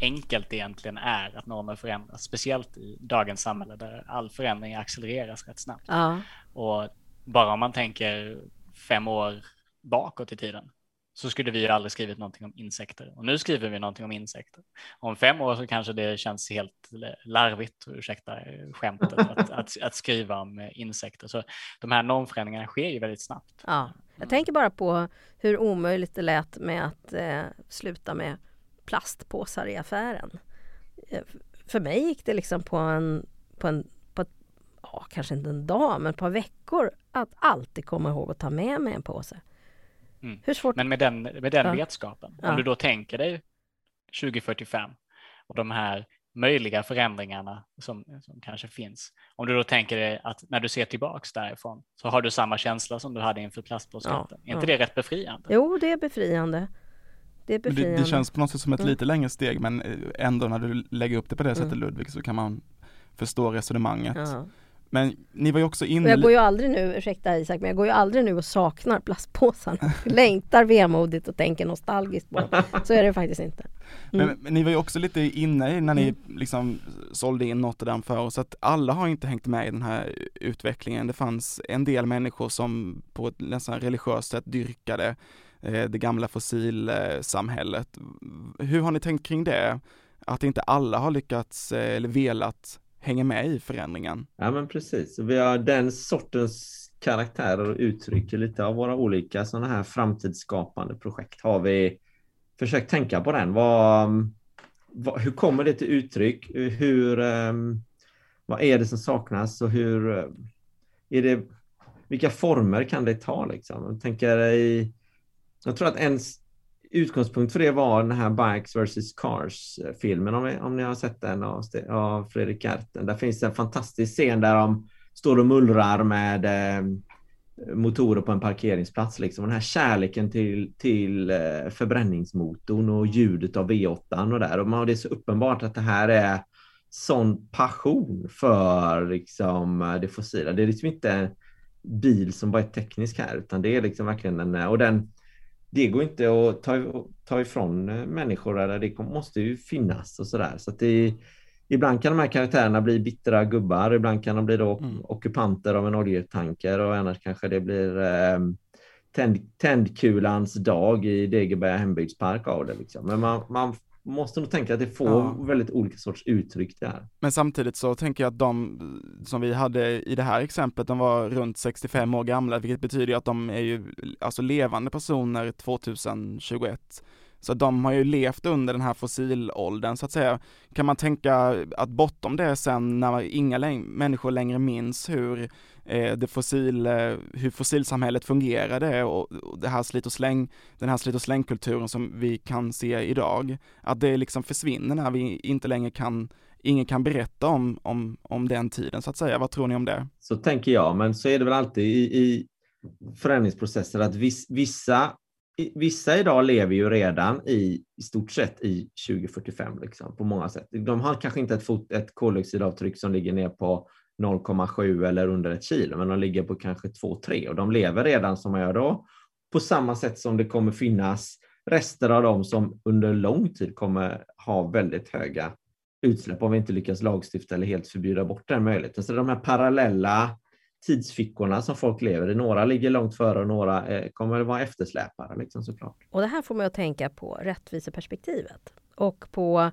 enkelt det egentligen är att normer förändras. Speciellt i dagens samhälle där all förändring accelereras rätt snabbt. Ja. Och bara om man tänker fem år bakåt i tiden så skulle vi ju aldrig skrivit någonting om insekter och nu skriver vi någonting om insekter. Om fem år så kanske det känns helt larvigt, ursäkta skämtet, att, att, att, skriva om eh, insekter. Så de här normförändringarna sker ju väldigt snabbt. Ja, jag tänker bara på hur omöjligt det lät med att eh, sluta med plastpåsar i affären. Eh, för mig gick det liksom på en, på en på ja, kanske inte en dag, men ett par veckor att alltid komma ihåg att ta med mig en påse. Mm. Hur svårt? Men med den, med den ja. vetskapen, om du då tänker dig 2045 och de här möjliga förändringarna som, som kanske finns. Om du då tänker dig att när du ser tillbaks därifrån så har du samma känsla som du hade inför plastpåsskatten. Ja, är inte ja. det rätt befriande? Jo, det är befriande. Det, är befriande. Det, det, känns på något sätt som ett mm. lite längre steg men ändå när du lägger upp det på det sättet mm. Ludvig så kan man förstå resonemanget. Ja. Men ni var ju också inne... jag går ju aldrig nu, ursäkta Isak, men jag går ju aldrig nu och saknar plastpåsarna. Längtar vemodigt och tänker nostalgiskt på dem. Så är det faktiskt inte. Mm. Men, men, ni var ju också lite inne när ni mm. liksom sålde in Notre Dame för oss, att alla har inte hängt med i den här utvecklingen. Det fanns en del människor som på ett nästan religiöst sätt dyrkade eh, det gamla fossilsamhället. Hur har ni tänkt kring det? Att inte alla har lyckats eh, eller velat hänger med i förändringen. Ja men precis, vi har den sortens karaktärer och uttryck lite av våra olika sådana här framtidsskapande projekt har vi försökt tänka på den. Vad, vad, hur kommer det till uttryck? Hur, um, vad är det som saknas och hur eh, är det, vilka former kan det ta liksom? Jag tänker i, jag tror att en utgångspunkt för det var den här Bikes vs Cars-filmen, eh, om, om ni har sett den av, av Fredrik Gerten. Där finns en fantastisk scen där de står och mullrar med eh, motorer på en parkeringsplats. Liksom. Den här kärleken till, till eh, förbränningsmotorn och ljudet av V8 och där. Och man, det är så uppenbart att det här är sån passion för liksom, det fossila. Det är liksom inte en bil som bara är teknisk här, utan det är liksom verkligen en... Och den, det går inte att ta, ta ifrån eh, människor, eller det måste ju finnas och sådär. Så att det, ibland kan de här karaktärerna bli bittra gubbar, ibland kan de bli då mm. ockupanter av en oljetanker och annars kanske det blir eh, tänd, tändkulans dag i Degeberga hembygdspark av det. Liksom. Men man, man måste nog tänka att det får ja. väldigt olika sorts uttryck där. Men samtidigt så tänker jag att de som vi hade i det här exemplet, de var runt 65 år gamla, vilket betyder att de är ju alltså levande personer 2021. Så de har ju levt under den här fossilåldern så att säga. Kan man tänka att bortom det sen när inga människor längre minns hur eh, det fossil, eh, hur fossilsamhället fungerade och, och det här slit och släng, den här slit och slängkulturen som vi kan se idag, att det liksom försvinner när vi inte längre kan ingen kan berätta om, om, om den tiden så att säga. Vad tror ni om det? Så tänker jag, men så är det väl alltid i, i förändringsprocesser att viss, vissa vissa idag lever ju redan i, i stort sett i 2045 liksom, på många sätt. De har kanske inte ett, fot, ett koldioxidavtryck som ligger ner på 0,7 eller under ett kilo, men de ligger på kanske 2-3 och de lever redan som man gör då. På samma sätt som det kommer finnas rester av dem som under lång tid kommer ha väldigt höga utsläpp om vi inte lyckas lagstifta eller helt förbjuda bort den möjligheten. Så de här parallella tidsfickorna som folk lever i. Några ligger långt före och några eh, kommer att vara eftersläpare liksom, såklart. Och det här får mig att tänka på rättviseperspektivet och på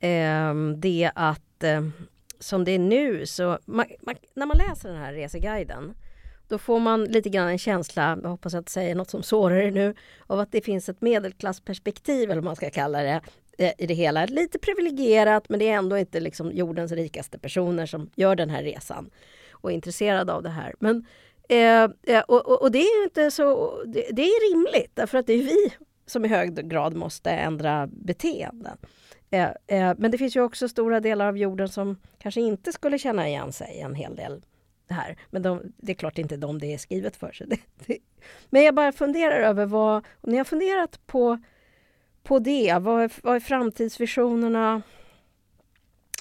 eh, det att eh, som det är nu så man, man, när man läser den här reseguiden då får man lite grann en känsla, jag hoppas att inte säger något som sårar er nu, av att det finns ett medelklassperspektiv eller vad man ska kalla det eh, i det hela. Lite privilegierat men det är ändå inte liksom jordens rikaste personer som gör den här resan och är intresserade av det här. Men, eh, eh och, och, det är inte så, det, det, är rimligt därför att det är vi som i hög grad måste ändra beteenden. Eh, eh, men det finns ju också stora delar av jorden som kanske inte skulle känna igen sig en hel del här. Men de, det är klart inte de det är skrivet för. sig. Men jag bara funderar över vad, om ni har funderat på, på det, vad är, vad är framtidsvisionerna?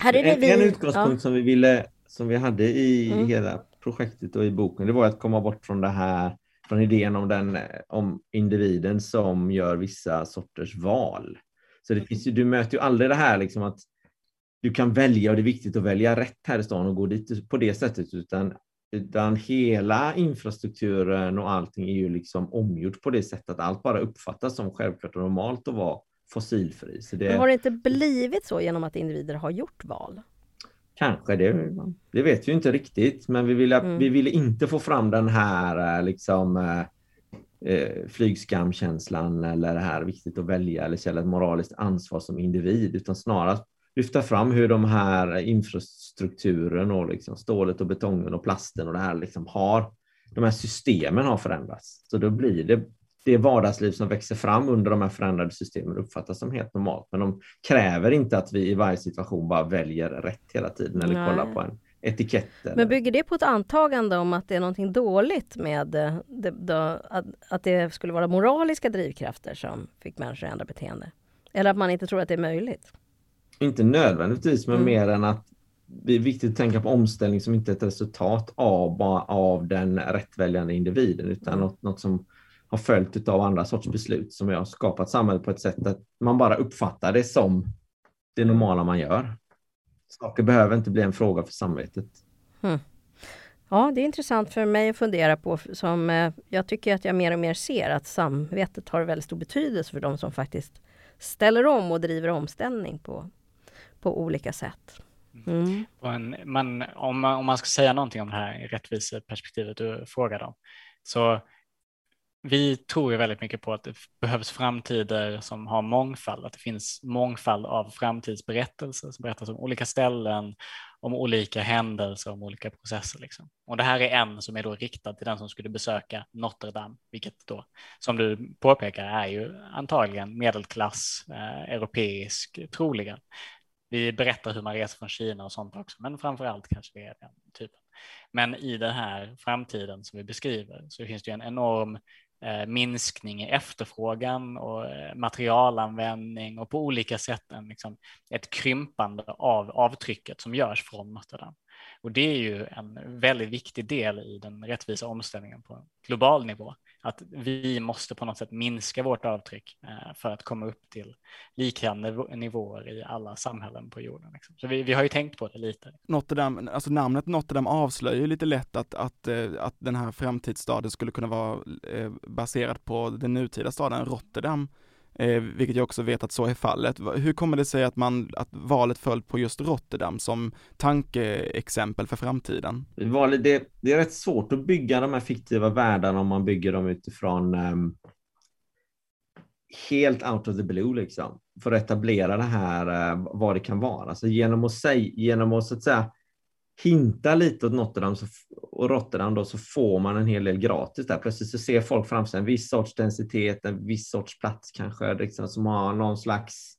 Här är det en, vi. en utgångspunkt ja. som vi ville, som vi hade i mm. hela projektet och i boken, det var att komma bort från det här, från idén om, den, om individen som gör vissa sorters val. Så det finns ju, du möter ju aldrig det här liksom att du kan välja och det är viktigt att välja rätt här i stan och gå dit på det sättet, utan, utan hela infrastrukturen och allting är ju liksom omgjort på det sättet att allt bara uppfattas som självklart och normalt att vara fossilfri. Så det... Men har det inte blivit så genom att individer har gjort val? Kanske, det, det vet vi inte riktigt, men vi ville, mm. vi ville inte få fram den här liksom eh, eh, flygskamkänslan eller det här viktigt att välja eller känna ett moraliskt ansvar som individ, utan snarast lyfta fram hur de här infrastrukturen och liksom stålet och betongen och plasten och det här liksom har, de här systemen har förändrats. Så då blir det det vardagsliv som växer fram under de här förändrade systemen uppfattas som helt normalt. Men de kräver inte att vi i varje situation bara väljer rätt hela tiden eller Nej. kollar på en etikett. Men bygger det på ett antagande om att det är någonting dåligt med eh, det, då, att, att det skulle vara moraliska drivkrafter som fick människor att ändra beteende? Eller att man inte tror att det är möjligt? Inte nödvändigtvis, men mm. mer än att det är viktigt att tänka på omställning som inte är ett resultat av, av den rättväljande individen, utan mm. något, något som har följt av andra sorts beslut som har skapat samhället på ett sätt att man bara uppfattar det som det normala man gör. Saker behöver inte bli en fråga för samvetet. Mm. Ja, det är intressant för mig att fundera på. Som, eh, jag tycker att jag mer och mer ser att samvetet har väldigt stor betydelse för de som faktiskt ställer om och driver omställning på, på olika sätt. Mm. En, man, om, man, om man ska säga någonting om det här rättviseperspektivet du frågade om, så vi tror ju väldigt mycket på att det behövs framtider som har mångfald, att det finns mångfald av framtidsberättelser som berättas om olika ställen, om olika händelser, om olika processer. Liksom. Och det här är en som är då riktad till den som skulle besöka Notre Dame, vilket då, som du påpekar, är ju antagligen medelklass, eh, europeisk, troligen. Vi berättar hur man reser från Kina och sånt också, men framför allt kanske det är den typen. Men i den här framtiden som vi beskriver så finns det en enorm Eh, minskning i efterfrågan och eh, materialanvändning och på olika sätt en, liksom, ett krympande av avtrycket som görs från Rotterdam. Och det är ju en väldigt viktig del i den rättvisa omställningen på global nivå att vi måste på något sätt minska vårt avtryck eh, för att komma upp till liknande nivåer i alla samhällen på jorden. Liksom. Så vi, vi, har ju tänkt på det lite. Notre Dame, alltså namnet Notre Dame avslöjar lite lätt att, att, eh, att den här framtidsstaden skulle kunna vara eh, baserad på den nutida staden Rotterdam eh, vilket jag också vet att så är fallet. Hur kommer det sig att, man, att valet föll på just Rotterdam som tankeexempel för framtiden? Det, det är rätt svårt att bygga de här fiktiva världarna om man bygger dem utifrån um, helt out of the blue liksom. För att etablera det här, uh, vad det kan vara. Alltså genom att, säga, genom att, så att säga, hinta lite åt Notre så, och Rotterdam då, så får man en hel del gratis där. Plötsligt så ser folk framför sig en viss sorts densitet, en viss sorts plats kanske, liksom, som har någon slags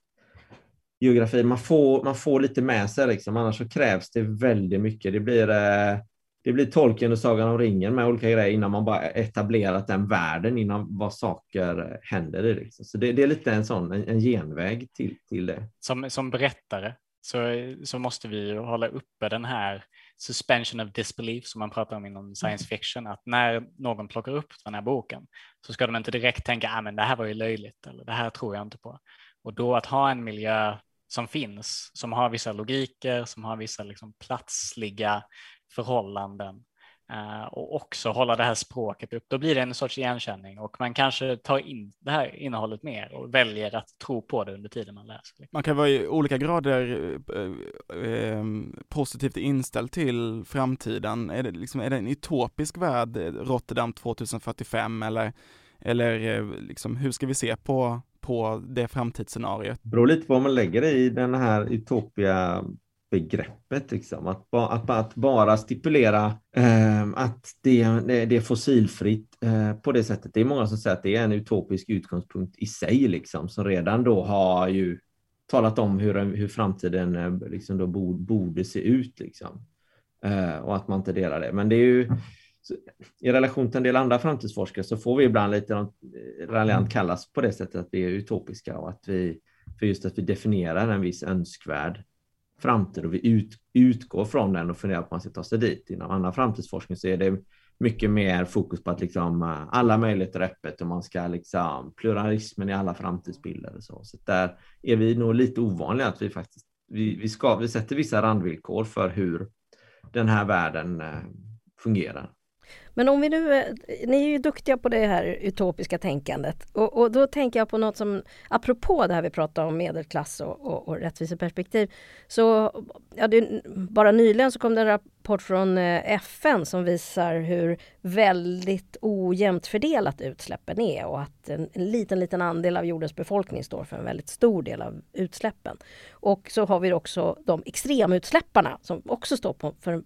geografi. Man får, man får lite med sig, liksom. annars så krävs det väldigt mycket. Det blir, eh, det blir Tolkien och Sagan om ringen med olika grejer innan man bara etablerat den världen, innan vad saker händer i. Liksom. Så det, det, är lite en sån en, en genväg till, till det. Som, som berättare så, så måste vi hålla uppe den här suspension of disbelief som man pratar om inom science mm. fiction, att när någon plockar upp den här boken så ska de inte direkt tänka, ah, men det här var ju löjligt eller det här tror jag inte på. Och då att ha en miljö som finns, som har vissa logiker, som har vissa liksom platsliga förhållanden och också hålla det här språket upp. Då blir det en sorts igenkänning och man kanske tar in det här innehållet mer och väljer att tro på det under tiden man läser. Man kan vara i olika grader eh, eh, positivt inställd till framtiden. Är det, liksom, är det en utopisk värld, Rotterdam 2045 eller, eller liksom, hur ska vi se på på det framtidsscenariot? Det beror lite på vad man lägger i den här utopia begreppet. Liksom. Att, att, att bara stipulera eh, att det, det, är fossilfritt eh, på det sättet. Det är många som säger att det är en utopisk utgångspunkt i sig, liksom, som redan då har ju talat om hur, hur framtiden eh, liksom då borde, borde se ut. Liksom. Eh, och att man inte delar det. Men det är ju i relation till en del andra framtidsforskare så får vi ibland lite eh, raljant kallas på det sättet att vi är utopiska och att vi, för just att vi definierar en viss önskvärd framtid och vi ut, utgår från den och funderar på att man ska ta sig dit. Inom annan framtidsforskning så är det mycket mer fokus på att liksom eh, alla möjligheter är öppet och man ska liksom pluralismen i alla framtidsbilder och så. Så där är vi nog lite ovanliga att vi faktiskt vi, vi, ska, vi sätter vissa randvillkor för hur den här världen eh, fungerar. Men om vi nu, eh, ni är ju duktiga på det här utopiska tänkandet och, och då tänker jag på något som, apropå det här vi pratar om medelklass och, och, och rättviseperspektiv. Så ja, det, bara nyligen så kom det en rapport från eh, FN som visar hur väldigt ojämnt fördelat utsläppen är och att en, en liten, liten andel av jordens befolkning står för en väldigt stor del av utsläppen. Och så har vi också de extremutsläpparna som också står på, för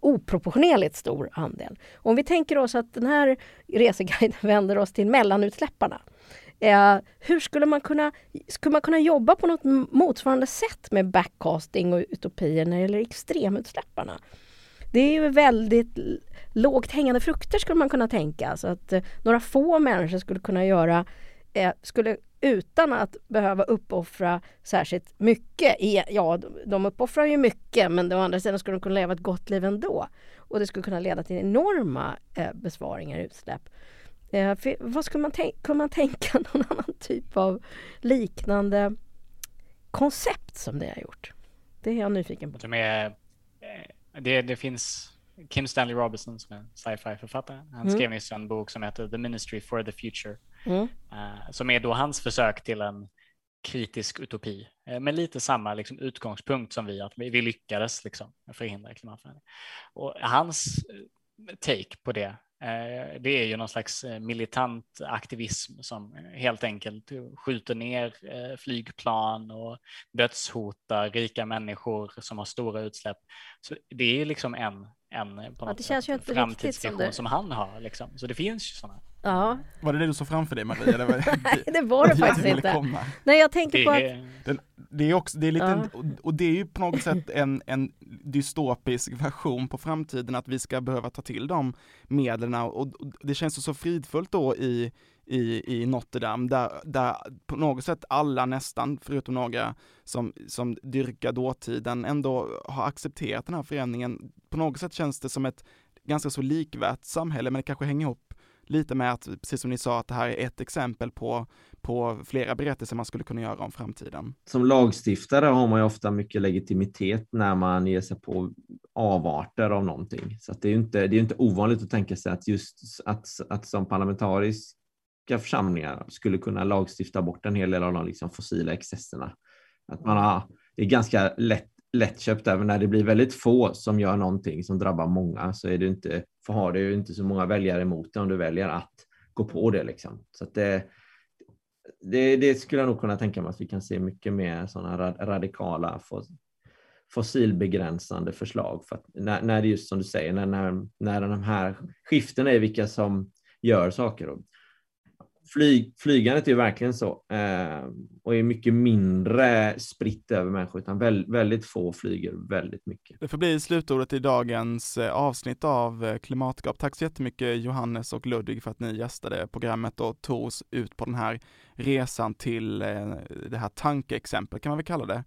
oproportionerligt stor andel. Om vi tänker oss att den här reseguiden vänder oss till mellanutsläpparna. Eh, hur skulle man, kunna, skulle man kunna jobba på något motsvarande sätt med backcasting och utopier när det gäller extremutsläpparna? Det är ju väldigt lågt hängande frukter skulle man kunna tänka. Så att eh, några få människor skulle kunna göra eh, skulle utan att behöva uppoffra särskilt mycket. Ja, de uppoffrar ju mycket men å andra sidan skulle de kunna leva ett gott liv ändå. Och det skulle kunna leda till enorma eh, besparingar i utsläpp. Eh, vad skulle man, kunna man tänka någon annan typ av liknande koncept som det har gjort? Det är jag nyfiken på. Är, eh, det, det finns Kim Stanley Robinson som är sci-fi författare. Han mm. skrev nyss en bok som heter The Ministry for the Future Mm. Eh, som är då hans försök till en kritisk utopi eh, med lite samma liksom, utgångspunkt som vi, att vi lyckades liksom, förhindra klimatförändring. Och hans eh, take på det, det är ju någon slags militant aktivism som helt enkelt skjuter ner flygplan och dödshotar rika människor som har stora utsläpp. Så det är liksom en, en på något ja, sätt, framtidsvision som, som, han har. Liksom. Så det finns ju sådana. Ja. Var det det du såg framför dig Maria? Det var, Nej, det var det faktiskt inte. Komma. Nej, jag tänker på att... Den, det är också, det är lite, ja. och det är ju på något sätt en, en dystopisk version på framtiden, att vi ska behöva ta till de medlen och, och det känns så fridfullt då i, i, i Notre Dame, där, där på något sätt alla nästan, förutom några som, som dyrkar dåtiden, ändå har accepterat den här förändringen. På något sätt känns det som ett ganska så likvärt samhälle, men det kanske hänger ihop lite med att, precis som ni sa, att det här är ett exempel på, på flera berättelser man skulle kunna göra om framtiden. Som lagstiftare har man ju ofta mycket legitimitet när man ger sig på avarter av någonting. Så det är ju inte, det är inte ovanligt att tänka sig att just att, att som parlamentariska församlingar skulle kunna lagstifta bort en hel del av de liksom fossila excesserna. Att man har, det är ganska lätt lättköpt även när det blir väldigt få som gör någonting som drabbar många så är det inte, för har du inte så många väljare emot det om du väljer att gå på det liksom. Så att det, det, det skulle jag nog kunna tänka mig att vi kan se mycket mer sådana radikala fossilbegränsande förslag. För när, när det just som du säger, när, när, när de här skiftena är vilka som gör saker. Och flyg, flygandet är verkligen så eh, och är mycket mindre spritt över människor, utan väldigt, väldigt få flyger väldigt mycket. Det får bli slutordet i dagens eh, avsnitt av eh, Klimatgap. Tack så jättemycket Johannes och Ludvig för att ni gästade programmet och tog oss ut på den här resan till eh, det här tankeexempel kan man väl kalla det,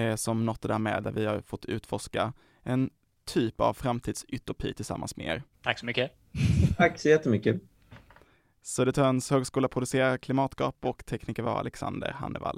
eh, som Notre Dame med, där vi har fått utforska en typ av framtidsutopi tillsammans med er. Tack så mycket. Tack så jättemycket. Södertörns högskola producerar Klimatgap och tekniker var Alexander Hannevall.